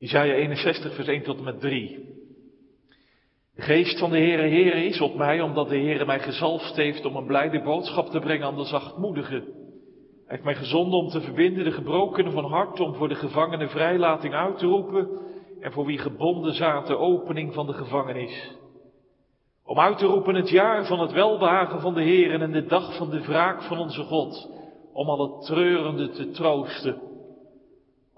Isaiah 61, vers 1 tot en met 3. De geest van de Heere Heere is op mij, omdat de Heere mij gezalfd heeft om een blijde boodschap te brengen aan de zachtmoedigen. Hij heeft mij gezonden om te verbinden de gebrokenen van hart, om voor de gevangenen vrijlating uit te roepen en voor wie gebonden zaten opening van de gevangenis. Om uit te roepen het jaar van het welbehagen van de Heer en de dag van de wraak van onze God, om alle treurenden te troosten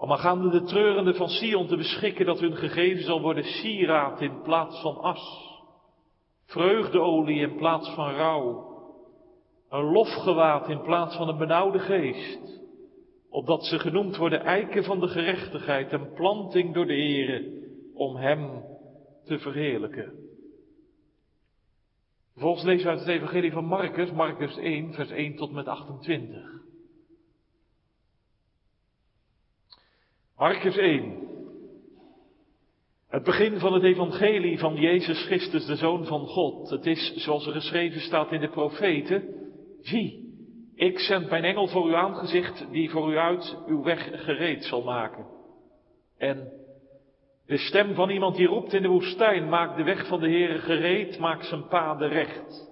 om aangaande de treurende van Sion te beschikken dat hun gegeven zal worden sieraad in plaats van as. Vreugdeolie in plaats van rouw. Een lofgewaad in plaats van een benauwde geest. Opdat ze genoemd worden eiken van de gerechtigheid en planting door de Heere om hem te verheerlijken. Vervolgens lezen we uit het evangelie van Marcus, Marcus 1, vers 1 tot met 28. Marcus 1. Het begin van het evangelie van Jezus Christus, de Zoon van God. Het is, zoals er geschreven staat in de profeten, zie, ik zend mijn engel voor uw aangezicht, die voor u uit uw weg gereed zal maken. En de stem van iemand die roept in de woestijn, maak de weg van de Heere gereed, maak zijn paden recht.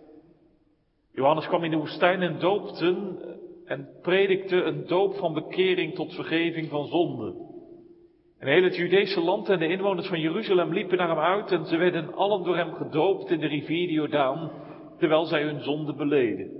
Johannes kwam in de woestijn en doopte en predikte een doop van bekering tot vergeving van zonden. En heel het Judese land en de inwoners van Jeruzalem liepen naar hem uit en ze werden allen door hem gedoopt in de rivier Jordaan, terwijl zij hun zonde beleden.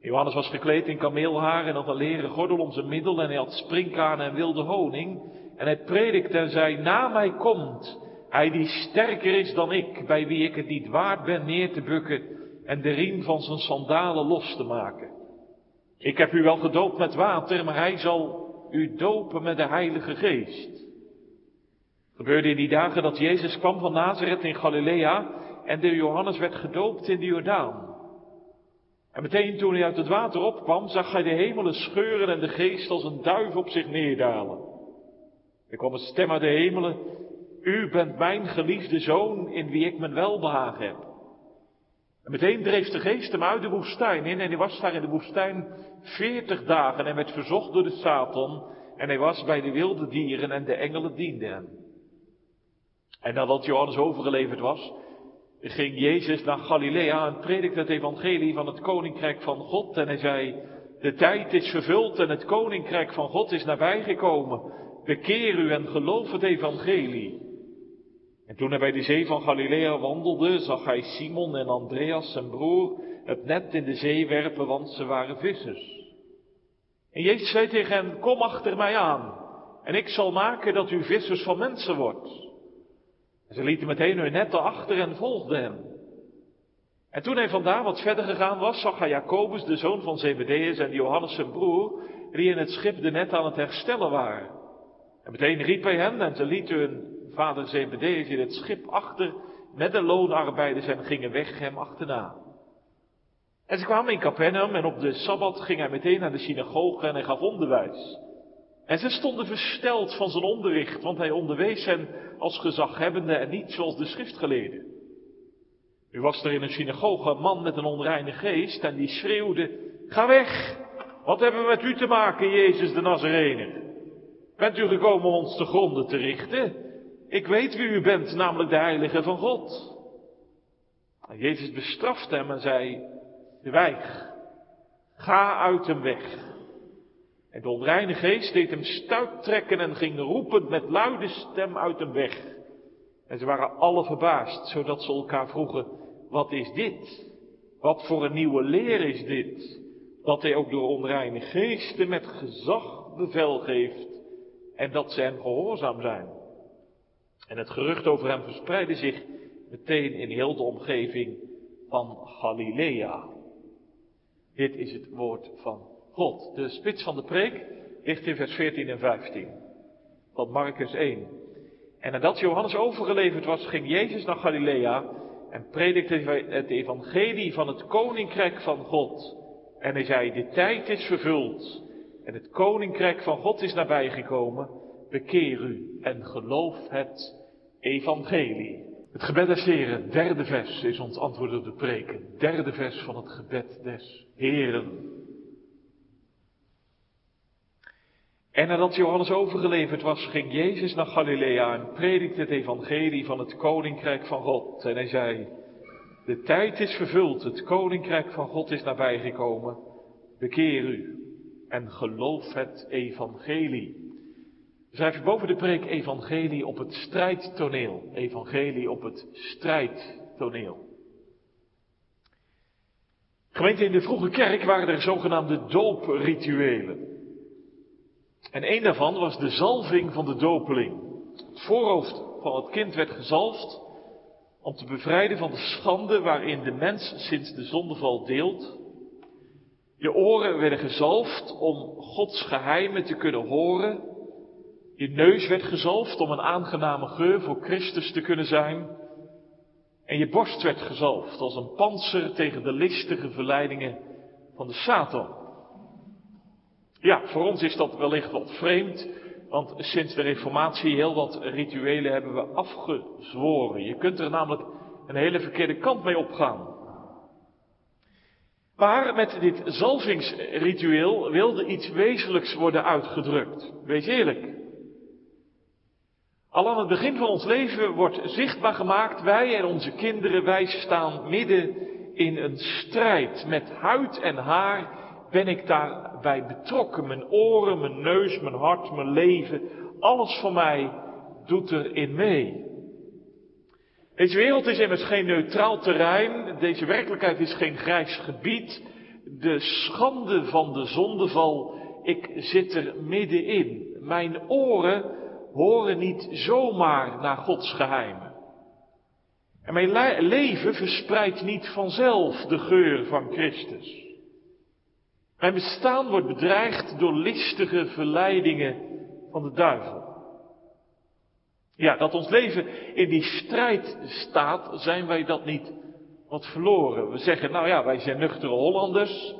Johannes was gekleed in kameelhaar en had een leren gordel om zijn middel en hij had sprinkhanen en wilde honing. En hij predikte en zei, na mij komt hij die sterker is dan ik, bij wie ik het niet waard ben neer te bukken en de riem van zijn sandalen los te maken. Ik heb u wel gedoopt met water, maar hij zal u dopen met de Heilige Geest. Gebeurde in die dagen dat Jezus kwam van Nazareth in Galilea en de Johannes werd gedoopt in de Jordaan. En meteen toen hij uit het water opkwam, zag hij de hemelen scheuren en de geest als een duif op zich neerdalen. Er kwam een stem uit de hemelen, u bent mijn geliefde zoon in wie ik mijn welbehagen heb. En meteen dreef de geest hem uit de woestijn in en hij was daar in de woestijn veertig dagen en werd verzocht door de Satan en hij was bij de wilde dieren en de engelen dienden hem. En nadat Johannes overgeleverd was, ging Jezus naar Galilea en predikte het evangelie van het koninkrijk van God en hij zei, de tijd is vervuld en het koninkrijk van God is nabijgekomen. Bekeer u en geloof het evangelie. En toen hij bij de zee van Galilea wandelde, zag hij Simon en Andreas, zijn broer, het net in de zee werpen, want ze waren vissers. En Jezus zei tegen hen, kom achter mij aan, en ik zal maken dat u vissers van mensen wordt. En ze lieten meteen hun netten achter en volgden hem. En toen hij vandaar wat verder gegaan was, zag hij Jacobus, de zoon van Zebedeus, en Johannes zijn broer, die in het schip de net aan het herstellen waren. En meteen riep hij hen en ze lieten hun vader Zebedeus in het schip achter met de loonarbeiders en gingen weg hem achterna. En ze kwamen in Capernaum en op de Sabbat ging hij meteen naar de synagoge en hij gaf onderwijs. En ze stonden versteld van zijn onderricht, want hij onderwees hen als gezaghebbende en niet zoals de schriftgeleerden. Nu was er in een synagoge een man met een onreine geest en die schreeuwde, ga weg! Wat hebben we met u te maken, Jezus de Nazarener? Bent u gekomen om ons te gronden te richten? Ik weet wie u bent, namelijk de Heilige van God. Jezus bestrafte hem en zei, zwijg, ga uit hem weg. En de onreine geest deed hem stuip trekken en ging roepend met luide stem uit hem weg. En ze waren alle verbaasd, zodat ze elkaar vroegen, wat is dit? Wat voor een nieuwe leer is dit? Dat hij ook door onreine geesten met gezag bevel geeft en dat ze hem gehoorzaam zijn. En het gerucht over hem verspreidde zich meteen in heel de omgeving van Galilea. Dit is het woord van God. De spits van de preek ligt in vers 14 en 15 van Marcus 1. En nadat Johannes overgeleverd was, ging Jezus naar Galilea en predikte het evangelie van het koninkrijk van God. En hij zei, de tijd is vervuld en het koninkrijk van God is nabijgekomen. Bekeer u en geloof het evangelie. Het gebed des Heren, derde vers, is ons antwoord op de preken. Derde vers van het gebed des Heren. En nadat Johannes overgeleverd was, ging Jezus naar Galilea en predikte het evangelie van het koninkrijk van God. En hij zei, de tijd is vervuld, het koninkrijk van God is nabijgekomen. Bekeer u en geloof het evangelie. Schrijf boven de preek evangelie op het strijdtoneel. Evangelie op het strijdtoneel. Gemeente, in de vroege kerk waren er zogenaamde dooprituelen. En een daarvan was de zalving van de dopeling. Het voorhoofd van het kind werd gezalfd om te bevrijden van de schande waarin de mens sinds de zondeval deelt. Je oren werden gezalfd om Gods geheimen te kunnen horen. Je neus werd gezalfd om een aangename geur voor Christus te kunnen zijn. En je borst werd gezalfd als een panzer tegen de listige verleidingen van de Satan. Ja, voor ons is dat wellicht wat vreemd, want sinds de Reformatie heel wat rituelen hebben we afgezworen. Je kunt er namelijk een hele verkeerde kant mee opgaan. Maar met dit zalvingsritueel wilde iets wezenlijks worden uitgedrukt. Wees eerlijk. Al aan het begin van ons leven wordt zichtbaar gemaakt, wij en onze kinderen, wij staan midden in een strijd. Met huid en haar ben ik daarbij betrokken. Mijn oren, mijn neus, mijn hart, mijn leven, alles van mij doet erin mee. Deze wereld is immers geen neutraal terrein, deze werkelijkheid is geen grijs gebied. De schande van de zondeval, ik zit er middenin. Mijn oren horen niet zomaar naar Gods geheimen. En mijn leven verspreidt niet vanzelf de geur van Christus. Mijn bestaan wordt bedreigd door listige verleidingen van de duivel. Ja, dat ons leven in die strijd staat, zijn wij dat niet wat verloren. We zeggen, nou ja, wij zijn nuchtere Hollanders,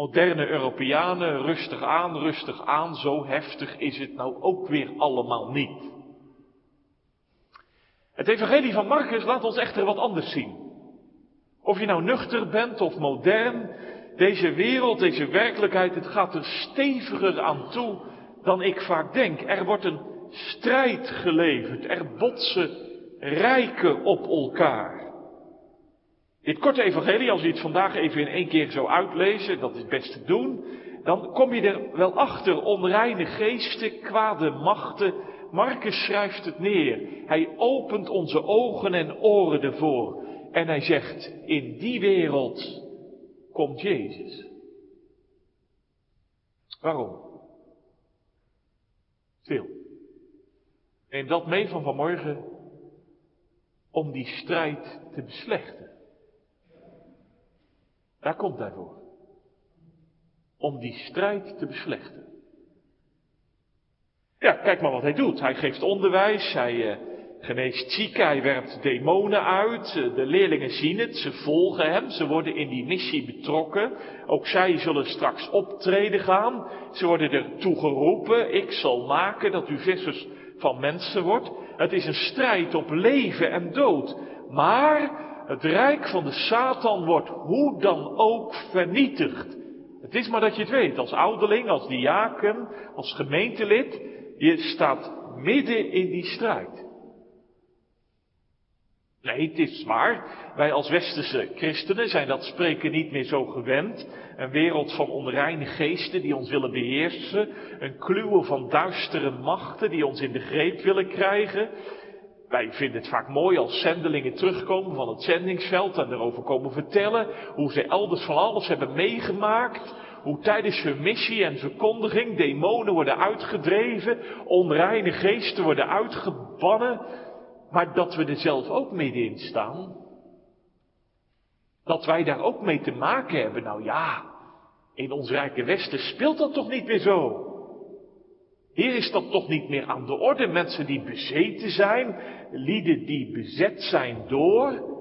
moderne Europeanen, rustig aan, rustig aan, zo heftig is het nou ook weer allemaal niet. Het evangelie van Marcus laat ons echter wat anders zien. Of je nou nuchter bent of modern, deze wereld, deze werkelijkheid, het gaat er steviger aan toe dan ik vaak denk. Er wordt een strijd geleverd, er botsen rijken op elkaar. Dit korte evangelie, als je het vandaag even in één keer zou uitlezen, dat is best te doen, dan kom je er wel achter, onreine geesten, kwade machten. Marcus schrijft het neer. Hij opent onze ogen en oren ervoor. En hij zegt, in die wereld komt Jezus. Waarom? Stil. Neem dat mee van vanmorgen om die strijd te beslechten. Daar komt hij voor. Om die strijd te beslechten. Ja, kijk maar wat hij doet. Hij geeft onderwijs, hij uh, geneest zieken, hij werpt demonen uit. Eh, de leerlingen zien het, ze volgen hem, ze worden in die missie betrokken. Ook zij zullen straks optreden gaan. Ze worden ertoe geroepen, ik zal maken dat u vissers van mensen wordt. Het is een strijd op leven en dood. Maar het rijk van de Satan wordt hoe dan ook vernietigd. Het is maar dat je het weet, als ouderling, als diaken, als gemeentelid, je staat midden in die strijd. Nee, het is waar. Wij als westerse christenen zijn dat spreken niet meer zo gewend. Een wereld van onreine geesten die ons willen beheersen. Een kluwe van duistere machten die ons in de greep willen krijgen. Wij vinden het vaak mooi als zendelingen terugkomen van het zendingsveld en erover komen vertellen hoe ze elders van alles hebben meegemaakt. Hoe tijdens hun missie en verkondiging demonen worden uitgedreven, onreine geesten worden uitgebannen. Maar dat we er zelf ook middenin staan. Dat wij daar ook mee te maken hebben. Nou ja, in ons rijke Westen speelt dat toch niet meer zo. Hier is dat toch niet meer aan de orde. Mensen die bezeten zijn, lieden die bezet zijn door.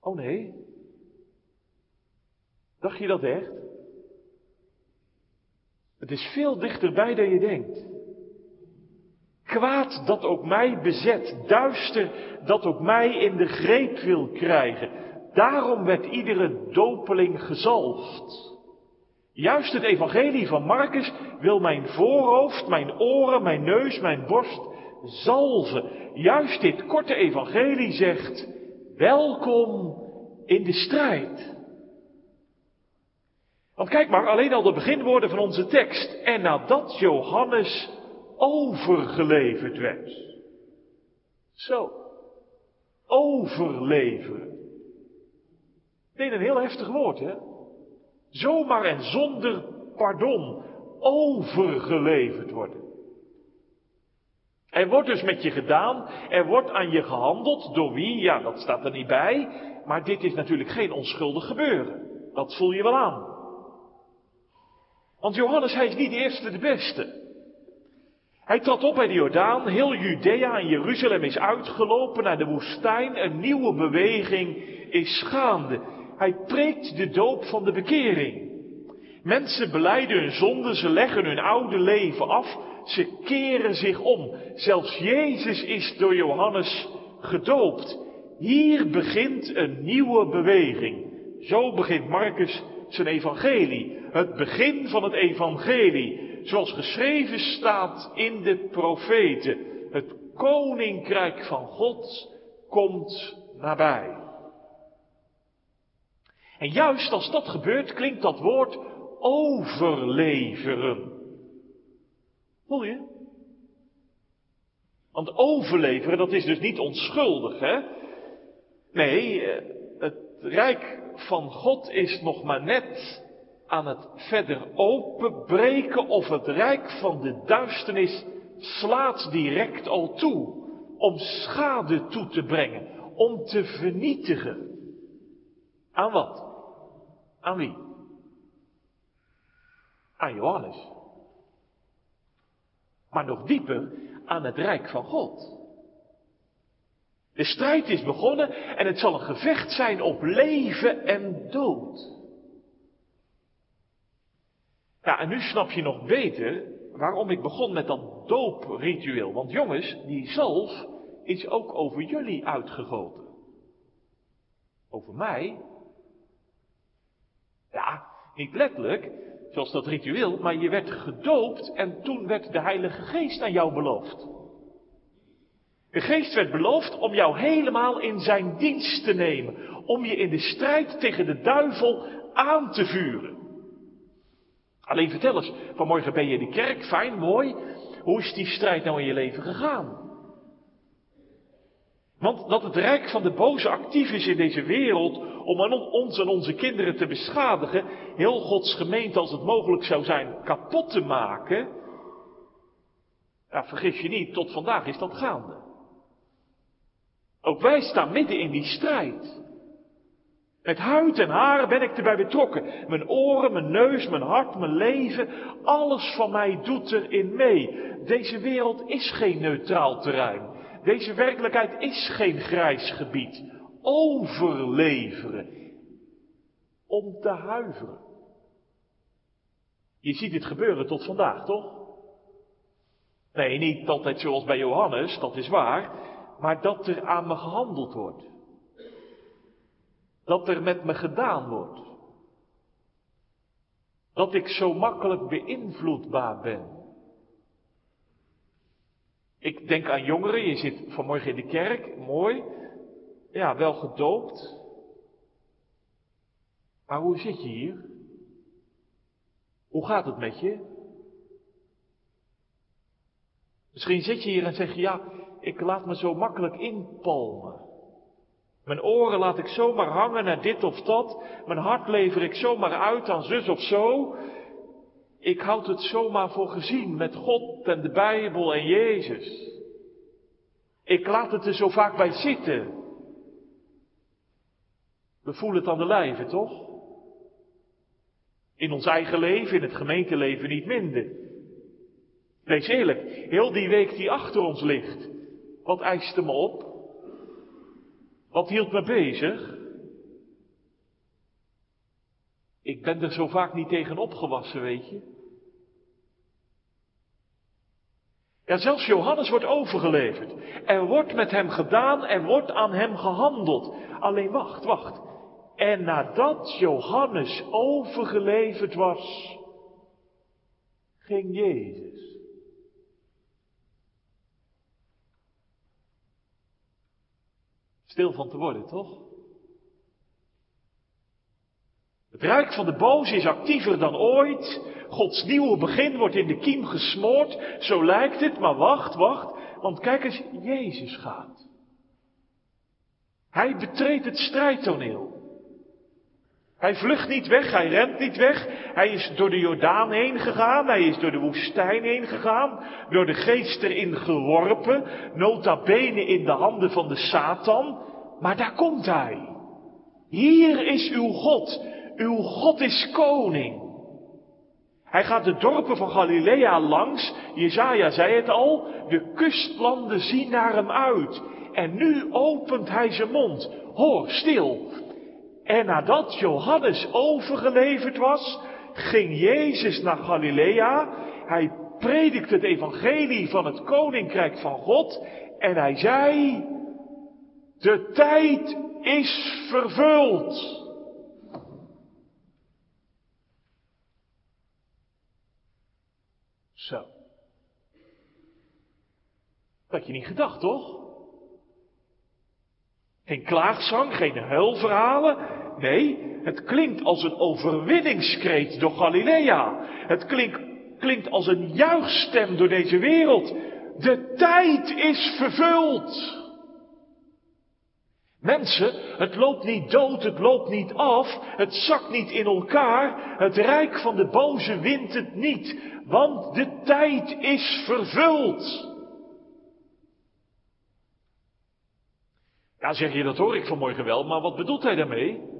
Oh nee. Dacht je dat echt? Het is veel dichterbij dan je denkt. Kwaad dat ook mij bezet, duister dat ook mij in de greep wil krijgen. Daarom werd iedere dopeling gezalfd. Juist het evangelie van Marcus wil mijn voorhoofd, mijn oren, mijn neus, mijn borst zalven. Juist dit korte evangelie zegt, welkom in de strijd. Want kijk maar, alleen al de beginwoorden van onze tekst. En nadat Johannes overgeleverd werd. Zo. Overleveren. Nee, een heel heftig woord, hè? Zomaar en zonder pardon overgeleverd worden. Er wordt dus met je gedaan, er wordt aan je gehandeld, door wie? Ja, dat staat er niet bij, maar dit is natuurlijk geen onschuldig gebeuren. Dat voel je wel aan. Want Johannes, hij is niet de eerste de beste. Hij trad op bij de Jordaan, heel Judea en Jeruzalem is uitgelopen naar de woestijn, een nieuwe beweging is gaande. Hij preekt de doop van de bekering. Mensen beleiden hun zonde, ze leggen hun oude leven af, ze keren zich om. Zelfs Jezus is door Johannes gedoopt. Hier begint een nieuwe beweging. Zo begint Marcus zijn evangelie. Het begin van het evangelie. Zoals geschreven staat in de profeten. Het koninkrijk van God komt nabij. En juist als dat gebeurt, klinkt dat woord overleveren. Voel je? Want overleveren, dat is dus niet onschuldig, hè? Nee, eh, het rijk van God is nog maar net aan het verder openbreken of het rijk van de duisternis slaat direct al toe om schade toe te brengen, om te vernietigen. Aan wat? Aan wie? Aan Johannes. Maar nog dieper aan het rijk van God. De strijd is begonnen en het zal een gevecht zijn op leven en dood. Ja, en nu snap je nog beter waarom ik begon met dat doopritueel. Want jongens, die zalf is ook over jullie uitgegoten. Over mij? Ja, niet letterlijk, zoals dat ritueel, maar je werd gedoopt en toen werd de Heilige Geest aan jou beloofd. De Geest werd beloofd om jou helemaal in zijn dienst te nemen, om je in de strijd tegen de duivel aan te vuren. Alleen vertel eens, vanmorgen ben je in de kerk, fijn, mooi. Hoe is die strijd nou in je leven gegaan? Want dat het rijk van de boze actief is in deze wereld om ons en onze kinderen te beschadigen, heel Gods gemeente als het mogelijk zou zijn kapot te maken, ja, vergis je niet, tot vandaag is dat gaande. Ook wij staan midden in die strijd. Met huid en haar ben ik erbij betrokken. Mijn oren, mijn neus, mijn hart, mijn leven, alles van mij doet erin mee. Deze wereld is geen neutraal terrein. Deze werkelijkheid is geen grijs gebied. Overleveren. Om te huiveren. Je ziet dit gebeuren tot vandaag, toch? Nee, niet altijd zoals bij Johannes, dat is waar. Maar dat er aan me gehandeld wordt. Dat er met me gedaan wordt. Dat ik zo makkelijk beïnvloedbaar ben. Ik denk aan jongeren, je zit vanmorgen in de kerk, mooi. Ja, wel gedoopt. Maar hoe zit je hier? Hoe gaat het met je? Misschien zit je hier en zeg je, ja, ik laat me zo makkelijk inpalmen. Mijn oren laat ik zomaar hangen naar dit of dat. Mijn hart lever ik zomaar uit aan zus of zo. Ik houd het zomaar voor gezien met God en de Bijbel en Jezus. Ik laat het er zo vaak bij zitten. We voelen het aan de lijve, toch? In ons eigen leven, in het gemeenteleven niet minder. Wees eerlijk, heel die week die achter ons ligt, wat eiste me op? Wat hield me bezig? Ik ben er zo vaak niet tegen opgewassen, weet je. Ja, zelfs Johannes wordt overgeleverd. Er wordt met hem gedaan, er wordt aan hem gehandeld. Alleen wacht, wacht. En nadat Johannes overgeleverd was, ging Jezus. Stil van te worden, toch? Het rijk van de boze is actiever dan ooit. Gods nieuwe begin wordt in de kiem gesmoord. Zo lijkt het, maar wacht, wacht. Want kijk eens, Jezus gaat. Hij betreedt het strijdtoneel. Hij vlucht niet weg, hij rent niet weg. Hij is door de Jordaan heen gegaan, hij is door de woestijn heen gegaan, door de geest erin geworpen, nota bene in de handen van de Satan. Maar daar komt hij. Hier is uw God, uw God is koning. Hij gaat de dorpen van Galilea langs, Jezaja zei het al, de kustlanden zien naar hem uit. En nu opent hij zijn mond. Hoor, stil. En nadat Johannes overgeleverd was, ging Jezus naar Galilea. Hij predikte het evangelie van het koninkrijk van God. En hij zei, de tijd is vervuld. Zo. Dat had je niet gedacht, toch? Geen klaagzang, geen huilverhalen. Nee, het klinkt als een overwinningskreet door Galilea. Het klinkt, klinkt als een juichstem door deze wereld. De tijd is vervuld. Mensen, het loopt niet dood, het loopt niet af, het zakt niet in elkaar, het rijk van de boze wint het niet, want de tijd is vervuld. Ja, zeg je, dat hoor ik vanmorgen wel, maar wat bedoelt hij daarmee?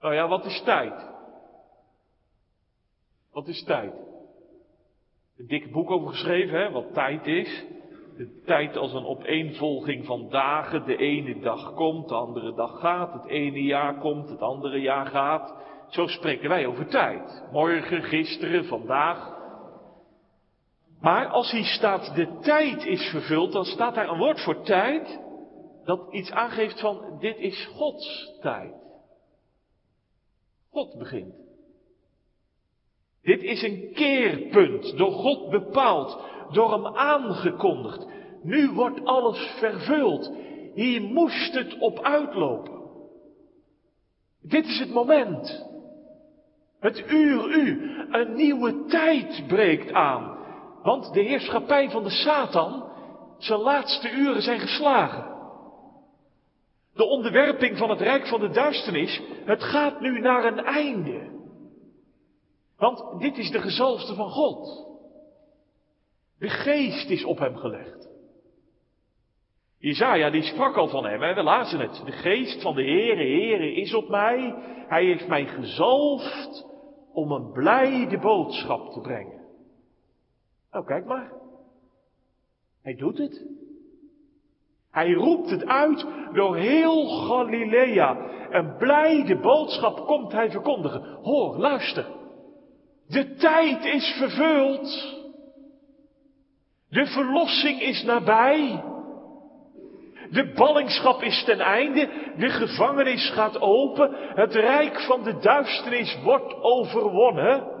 Nou ja, wat is tijd? Wat is tijd? Een dik boek over geschreven, hè, wat tijd is. De tijd als een opeenvolging van dagen. De ene dag komt, de andere dag gaat. Het ene jaar komt, het andere jaar gaat. Zo spreken wij over tijd. Morgen, gisteren, vandaag. Maar als hier staat de tijd is vervuld, dan staat daar een woord voor tijd dat iets aangeeft van dit is Gods tijd. God begint. Dit is een keerpunt, door God bepaald, door hem aangekondigd. Nu wordt alles vervuld. Hier moest het op uitlopen. Dit is het moment. Het uur u, een nieuwe tijd breekt aan. Want de heerschappij van de Satan, zijn laatste uren zijn geslagen. De onderwerping van het rijk van de duisternis, het gaat nu naar een einde. Want dit is de gezalfde van God. De geest is op hem gelegd. Jezaja die sprak al van hem, hè? we lazen het. De geest van de Heere, Heere is op mij. Hij heeft mij gezalfd om een blijde boodschap te brengen. Nou, kijk maar. Hij doet het. Hij roept het uit door heel Galilea. Een blijde boodschap komt hij verkondigen. Hoor, luister. De tijd is vervuld. De verlossing is nabij. De ballingschap is ten einde. De gevangenis gaat open. Het rijk van de duisternis wordt overwonnen.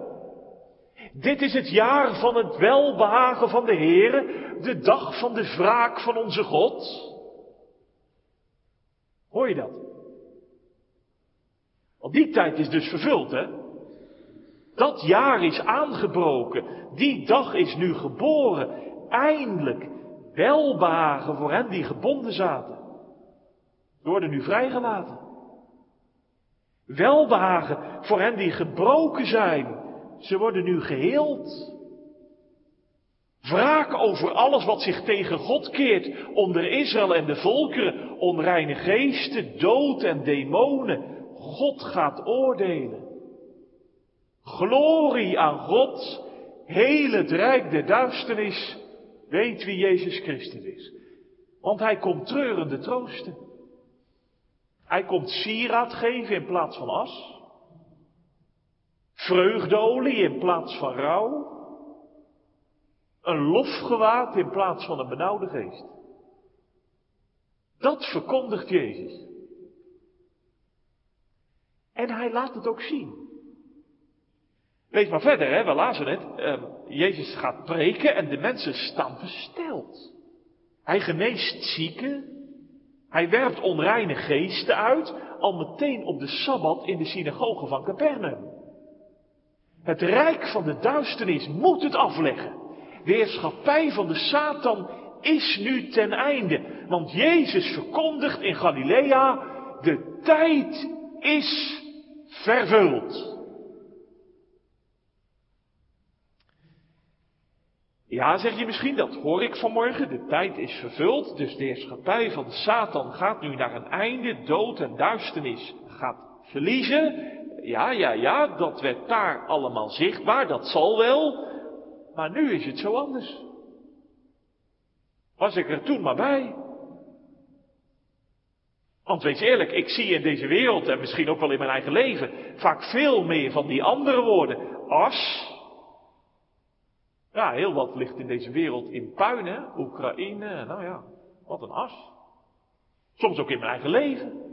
Dit is het jaar van het welbehagen van de Heere, de dag van de wraak van onze God. Hoor je dat? Want die tijd is dus vervuld, hè? Dat jaar is aangebroken. Die dag is nu geboren. Eindelijk welbehagen voor hen die gebonden zaten. Worden nu vrijgelaten. Welbehagen voor hen die gebroken zijn. Ze worden nu geheeld. Wraak over alles wat zich tegen God keert, onder Israël en de volkeren, onreine geesten, dood en demonen. God gaat oordelen. Glorie aan God, heel het rijk der duisternis, weet wie Jezus Christus is. Want hij komt treurende troosten. Hij komt sieraad geven in plaats van as. Vreugdeolie in plaats van rouw. Een lofgewaad in plaats van een benauwde geest. Dat verkondigt Jezus. En hij laat het ook zien. Lees maar verder, hè? we lazen het. Uh, Jezus gaat preken en de mensen staan versteld. Hij geneest zieken. Hij werpt onreine geesten uit, al meteen op de Sabbat in de synagoge van Capernaum. Het rijk van de duisternis moet het afleggen. De heerschappij van de Satan is nu ten einde. Want Jezus verkondigt in Galilea, de tijd is vervuld. Ja, zeg je misschien, dat hoor ik vanmorgen. De tijd is vervuld, dus de heerschappij van Satan gaat nu naar een einde. Dood en duisternis gaat verliezen. Ja, ja, ja, dat werd daar allemaal zichtbaar, dat zal wel. Maar nu is het zo anders. Was ik er toen maar bij? Want wees eerlijk, ik zie in deze wereld en misschien ook wel in mijn eigen leven vaak veel meer van die andere woorden. As, ja, heel wat ligt in deze wereld in puin, hè? Oekraïne, nou ja, wat een as. Soms ook in mijn eigen leven.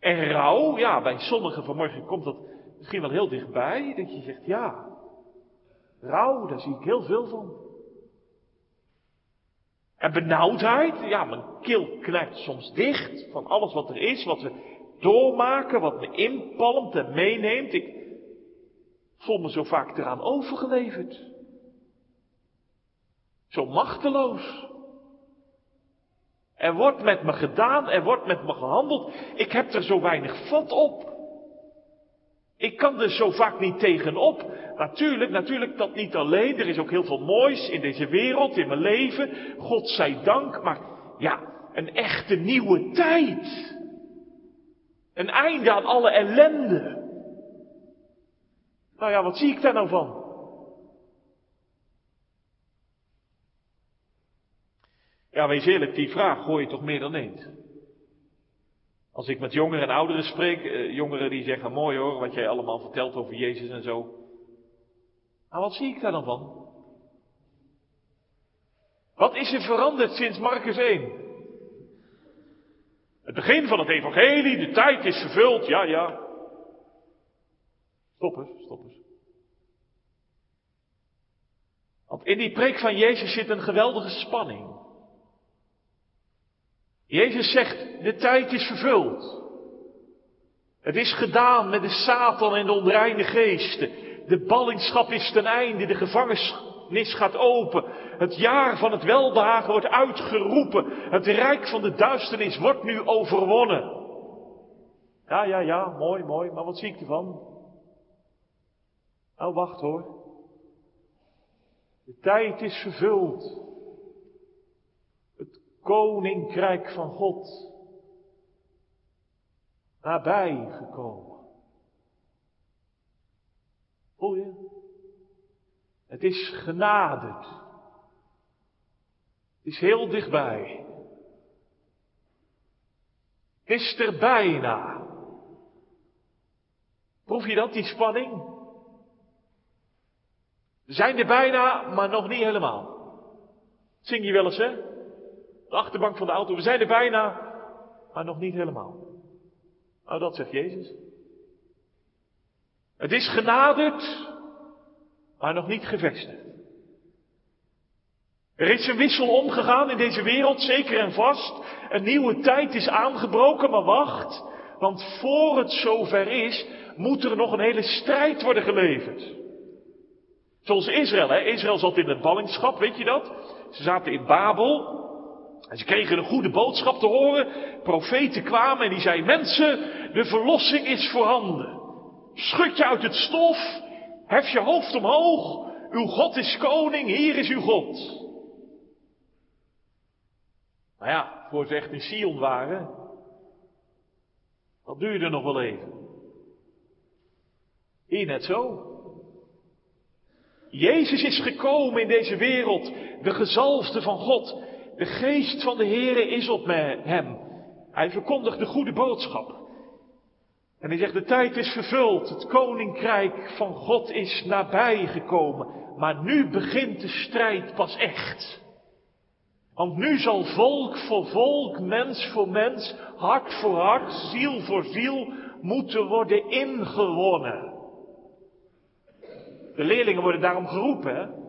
En rouw, ja, bij sommigen vanmorgen komt dat misschien wel heel dichtbij, dat je zegt, ja, rouw, daar zie ik heel veel van. En benauwdheid, ja, mijn keel knijpt soms dicht van alles wat er is, wat we doormaken, wat me inpalmt en meeneemt. Ik, voel me zo vaak eraan overgeleverd. Zo machteloos. Er wordt met me gedaan, er wordt met me gehandeld. Ik heb er zo weinig vat op. Ik kan er zo vaak niet tegenop. Natuurlijk, natuurlijk dat niet alleen. Er is ook heel veel moois in deze wereld, in mijn leven. God zij dank. Maar ja, een echte nieuwe tijd. Een einde aan alle ellende. Nou ja, wat zie ik daar nou van? Ja, wees eerlijk, die vraag gooi je toch meer dan eens. Als ik met jongeren en ouderen spreek, eh, jongeren die zeggen, mooi hoor, wat jij allemaal vertelt over Jezus en zo. Maar wat zie ik daar dan van? Wat is er veranderd sinds Marcus 1? Het begin van het evangelie, de tijd is vervuld, ja, ja. Stop eens, stop eens. Want in die preek van Jezus zit een geweldige spanning. Jezus zegt, de tijd is vervuld. Het is gedaan met de Satan en de onreine geesten. De ballingschap is ten einde, de gevangenis gaat open. Het jaar van het welbehagen wordt uitgeroepen. Het rijk van de duisternis wordt nu overwonnen. Ja, ja, ja, mooi, mooi, maar wat zie ik ervan? Nou, wacht hoor. De tijd is vervuld. Koninkrijk van God. Nabij gekomen. Voel je? Het is genaderd. Het is heel dichtbij. Het is er bijna. Proef je dat, die spanning? We zijn er bijna, maar nog niet helemaal. Zing je wel eens, hè? De achterbank van de auto. We zijn er bijna, maar nog niet helemaal. Nou, dat zegt Jezus. Het is genaderd, maar nog niet gevestigd. Er is een wissel omgegaan in deze wereld, zeker en vast. Een nieuwe tijd is aangebroken, maar wacht. Want voor het zover is, moet er nog een hele strijd worden geleverd. Zoals Israël, hè? Israël zat in het ballingschap, weet je dat? Ze zaten in Babel. En ze kregen een goede boodschap te horen. Profeten kwamen en die zeiden, mensen, de verlossing is voorhanden. Schud je uit het stof, hef je hoofd omhoog. Uw God is koning, hier is uw God. Nou ja, voor ze echt in Sion waren, dat duurde nog wel even. Hier net zo. Jezus is gekomen in deze wereld, de gezalfde van God. De geest van de Heere is op hem. Hij verkondigt de goede boodschap. En hij zegt, de tijd is vervuld, het koninkrijk van God is nabij gekomen. Maar nu begint de strijd pas echt. Want nu zal volk voor volk, mens voor mens, hart voor hart, ziel voor ziel moeten worden ingewonnen. De leerlingen worden daarom geroepen.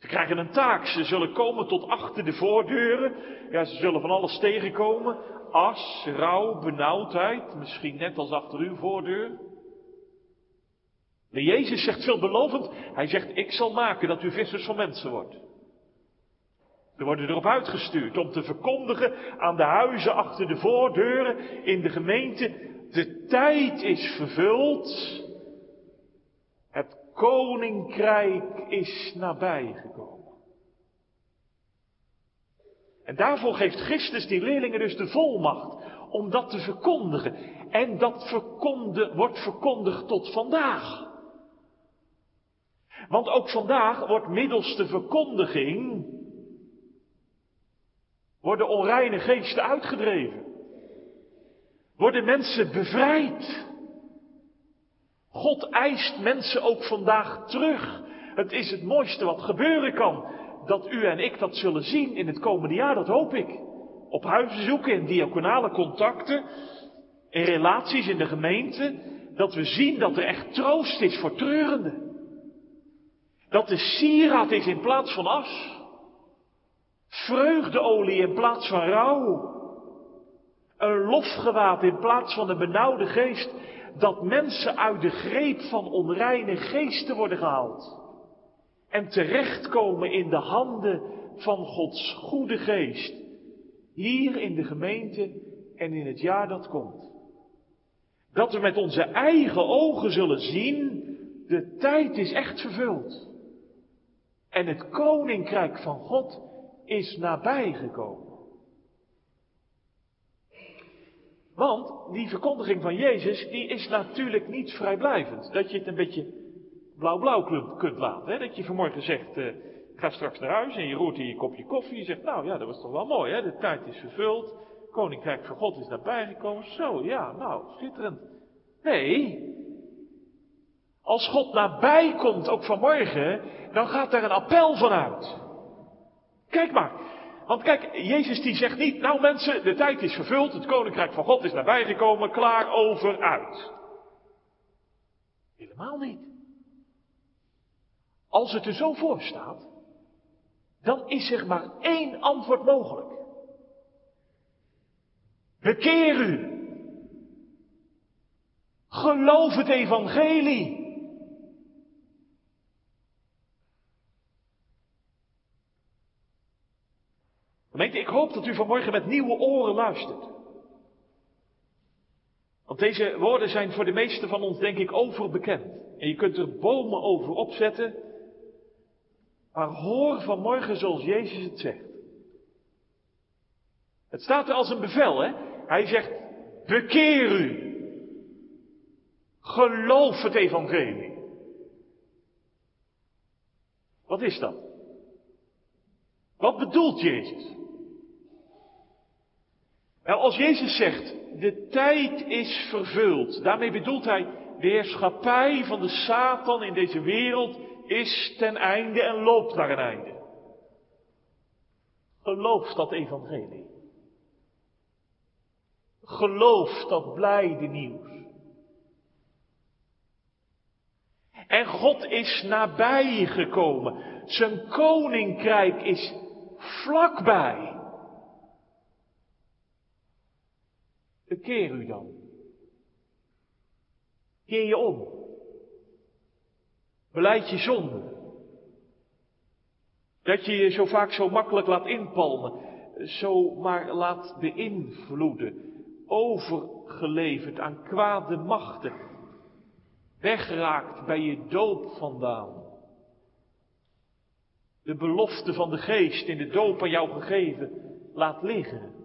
Ze krijgen een taak. Ze zullen komen tot achter de voordeuren. Ja, ze zullen van alles tegenkomen. As, rouw, benauwdheid. Misschien net als achter uw voordeur. De Jezus zegt veelbelovend. Hij zegt, ik zal maken dat u vissers van mensen wordt. We worden erop uitgestuurd om te verkondigen aan de huizen achter de voordeuren in de gemeente. De tijd is vervuld. Koninkrijk is nabijgekomen. En daarvoor geeft Christus die leerlingen dus de volmacht om dat te verkondigen. En dat verkonde, wordt verkondigd tot vandaag. Want ook vandaag wordt middels de verkondiging worden onreine geesten uitgedreven. Worden mensen bevrijd. God eist mensen ook vandaag terug. Het is het mooiste wat gebeuren kan. Dat u en ik dat zullen zien in het komende jaar, dat hoop ik. Op huisbezoeken, in diaconale contacten, in relaties in de gemeente. Dat we zien dat er echt troost is voor treurenden. Dat de sieraad is in plaats van as. Vreugdeolie in plaats van rouw. Een lofgewaad in plaats van een benauwde geest. Dat mensen uit de greep van onreine geesten worden gehaald. En terechtkomen in de handen van Gods goede geest. Hier in de gemeente en in het jaar dat komt. Dat we met onze eigen ogen zullen zien, de tijd is echt vervuld. En het koninkrijk van God is nabijgekomen. Want die verkondiging van Jezus, die is natuurlijk niet vrijblijvend. Dat je het een beetje blauw-blauw kunt laten. Hè? Dat je vanmorgen zegt, uh, ga straks naar huis en je roert in je kopje koffie. Je zegt, nou ja, dat was toch wel mooi, hè? de tijd is vervuld. Koninkrijk van God is nabijgekomen. Zo, ja, nou, schitterend. Nee, als God nabij komt, ook vanmorgen, dan gaat er een appel vanuit. Kijk maar. Want kijk, Jezus die zegt niet, nou mensen, de tijd is vervuld, het koninkrijk van God is nabijgekomen, klaar over uit. Helemaal niet. Als het er zo voor staat, dan is er maar één antwoord mogelijk. Bekeer u. Geloof het evangelie. Gemeente, ik hoop dat u vanmorgen met nieuwe oren luistert. Want deze woorden zijn voor de meesten van ons, denk ik, overbekend. En je kunt er bomen over opzetten. Maar hoor vanmorgen zoals Jezus het zegt. Het staat er als een bevel, hè? Hij zegt, bekeer u. Geloof het evangelie. Wat is dat? Wat bedoelt Jezus? Nou, als Jezus zegt, de tijd is vervuld, daarmee bedoelt hij, de heerschappij van de Satan in deze wereld is ten einde en loopt naar een einde. Geloof dat evangelie. Geloof dat blijde nieuws. En God is nabij gekomen. Zijn koninkrijk is vlakbij. Bekeer u dan. Keer je om. Beleid je zonde. Dat je je zo vaak zo makkelijk laat inpalmen. Zo maar laat beïnvloeden. Overgeleverd aan kwade machten. Wegraakt bij je doop vandaan. De belofte van de geest in de doop aan jou gegeven laat liggen.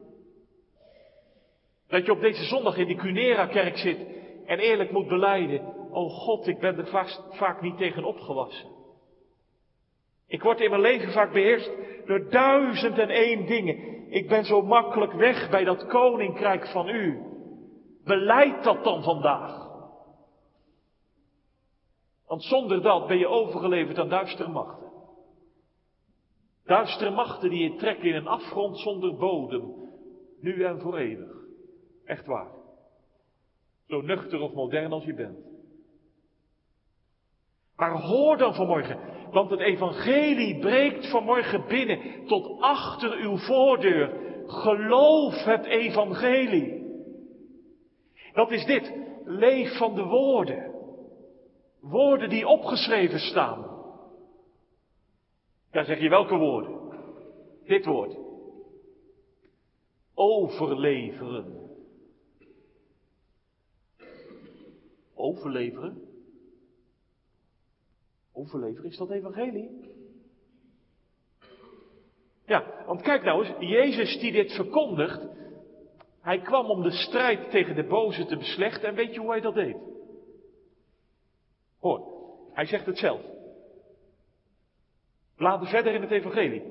Dat je op deze zondag in die Cunera-kerk zit en eerlijk moet beleiden, oh God, ik ben er vast, vaak niet tegen opgewassen. Ik word in mijn leven vaak beheerst door duizend en één dingen. Ik ben zo makkelijk weg bij dat koninkrijk van u. Beleid dat dan vandaag. Want zonder dat ben je overgeleverd aan duistere machten. Duistere machten die je trekken in een afgrond zonder bodem, nu en voor eeuwig. Echt waar. Zo nuchter of modern als je bent. Maar hoor dan vanmorgen, want het evangelie breekt vanmorgen binnen tot achter uw voordeur. Geloof het evangelie. Dat is dit, leef van de woorden. Woorden die opgeschreven staan. Ja, zeg je welke woorden? Dit woord. Overleveren. Overleveren? Overleveren, is dat evangelie? Ja, want kijk nou eens, Jezus die dit verkondigt, hij kwam om de strijd tegen de boze te beslechten en weet je hoe hij dat deed? Hoor, hij zegt het zelf. Laten verder in het evangelie.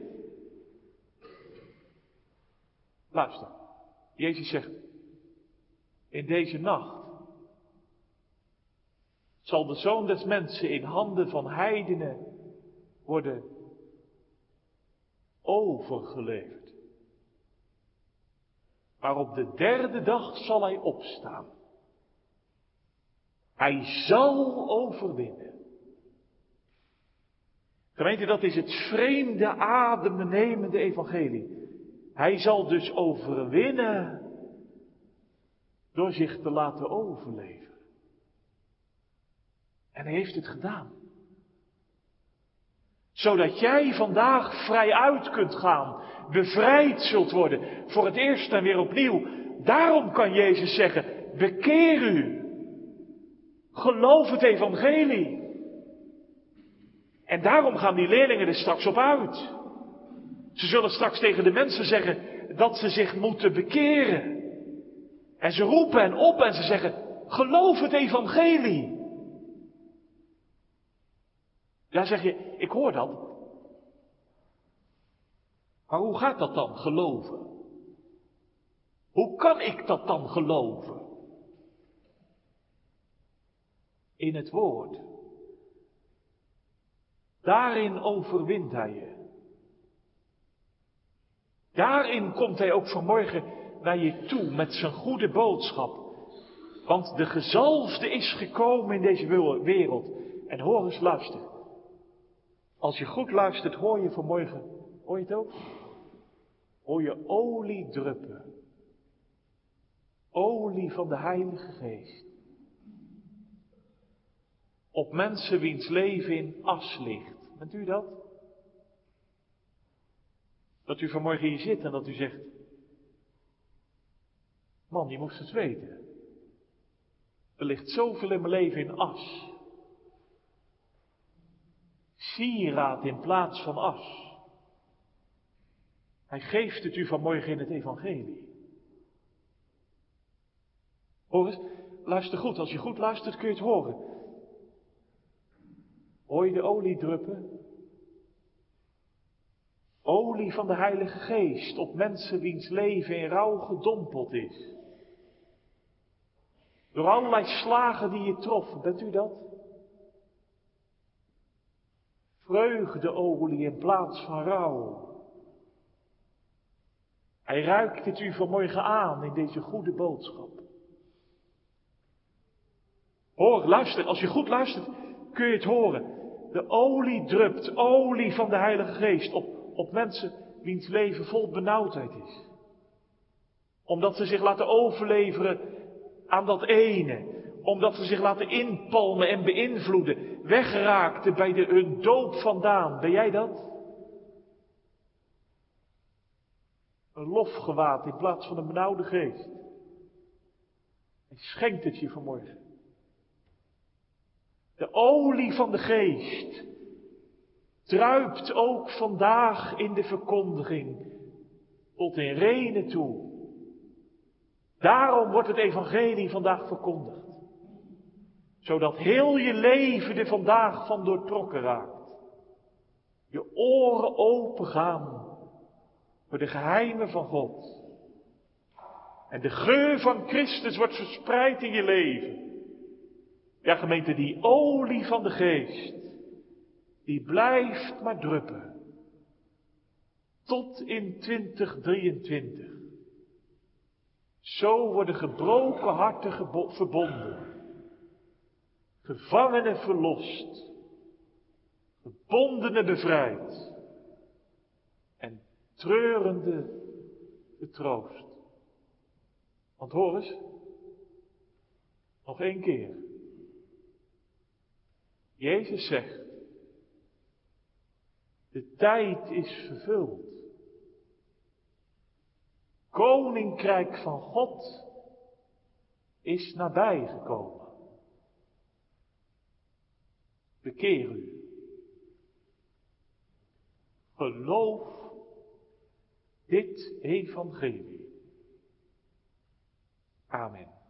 Luister, Jezus zegt, in deze nacht zal de zoon des mensen in handen van heidenen worden overgeleverd. Maar op de derde dag zal hij opstaan. Hij zal overwinnen. Gemeente, dat is het vreemde, adembenemende evangelie. Hij zal dus overwinnen door zich te laten overleven. En hij heeft het gedaan. Zodat jij vandaag vrij uit kunt gaan, bevrijd zult worden, voor het eerst en weer opnieuw. Daarom kan Jezus zeggen, bekeer u. Geloof het evangelie. En daarom gaan die leerlingen er straks op uit. Ze zullen straks tegen de mensen zeggen dat ze zich moeten bekeren. En ze roepen en op en ze zeggen, geloof het evangelie. Ja, zeg je, ik hoor dat. Maar hoe gaat dat dan, geloven? Hoe kan ik dat dan geloven? In het woord. Daarin overwint hij je. Daarin komt hij ook vanmorgen naar je toe met zijn goede boodschap. Want de gezalfde is gekomen in deze wereld. En hoor eens luisteren. Als je goed luistert, hoor je vanmorgen, hoor je het ook? Hoor je olie druppen. Olie van de Heilige Geest. Op mensen wiens leven in as ligt. Bent u dat? Dat u vanmorgen hier zit en dat u zegt, man, je moest het weten. Er ligt zoveel in mijn leven in as sieraad in plaats van as. Hij geeft het u vanmorgen in het evangelie. Hoor eens, luister goed. Als je goed luistert kun je het horen. Hoor je de olie druppen? Olie van de Heilige Geest op mensen wiens leven in rouw gedompeld is. Door allerlei slagen die je troffen, bent u dat? Vreugdeolie in plaats van rouw. Hij ruikt het u vanmorgen aan in deze goede boodschap. Hoor, luister, als je goed luistert, kun je het horen. De olie drupt, olie van de Heilige Geest op, op mensen wiens leven vol benauwdheid is. Omdat ze zich laten overleveren aan dat ene, omdat ze zich laten inpalmen en beïnvloeden, wegraakten bij de, hun doop vandaan. Ben jij dat? Een lofgewaad in plaats van een benauwde geest. Hij schenkt het je vanmorgen. De olie van de geest druipt ook vandaag in de verkondiging tot in renen toe. Daarom wordt het evangelie vandaag verkondigd zodat heel je leven er vandaag van doortrokken raakt. Je oren open gaan voor de geheimen van God. En de geur van Christus wordt verspreid in je leven. Ja, gemeente, die olie van de geest, die blijft maar druppen. tot in 2023. Zo worden gebroken harten verbonden, gevangenen verlost, gebondenen bevrijd en treurende getroost. Want hoor eens, nog één keer. Jezus zegt, de tijd is vervuld. Koninkrijk van God is nabijgekomen. Bekeer u. Geloof dit evangelie. Amen.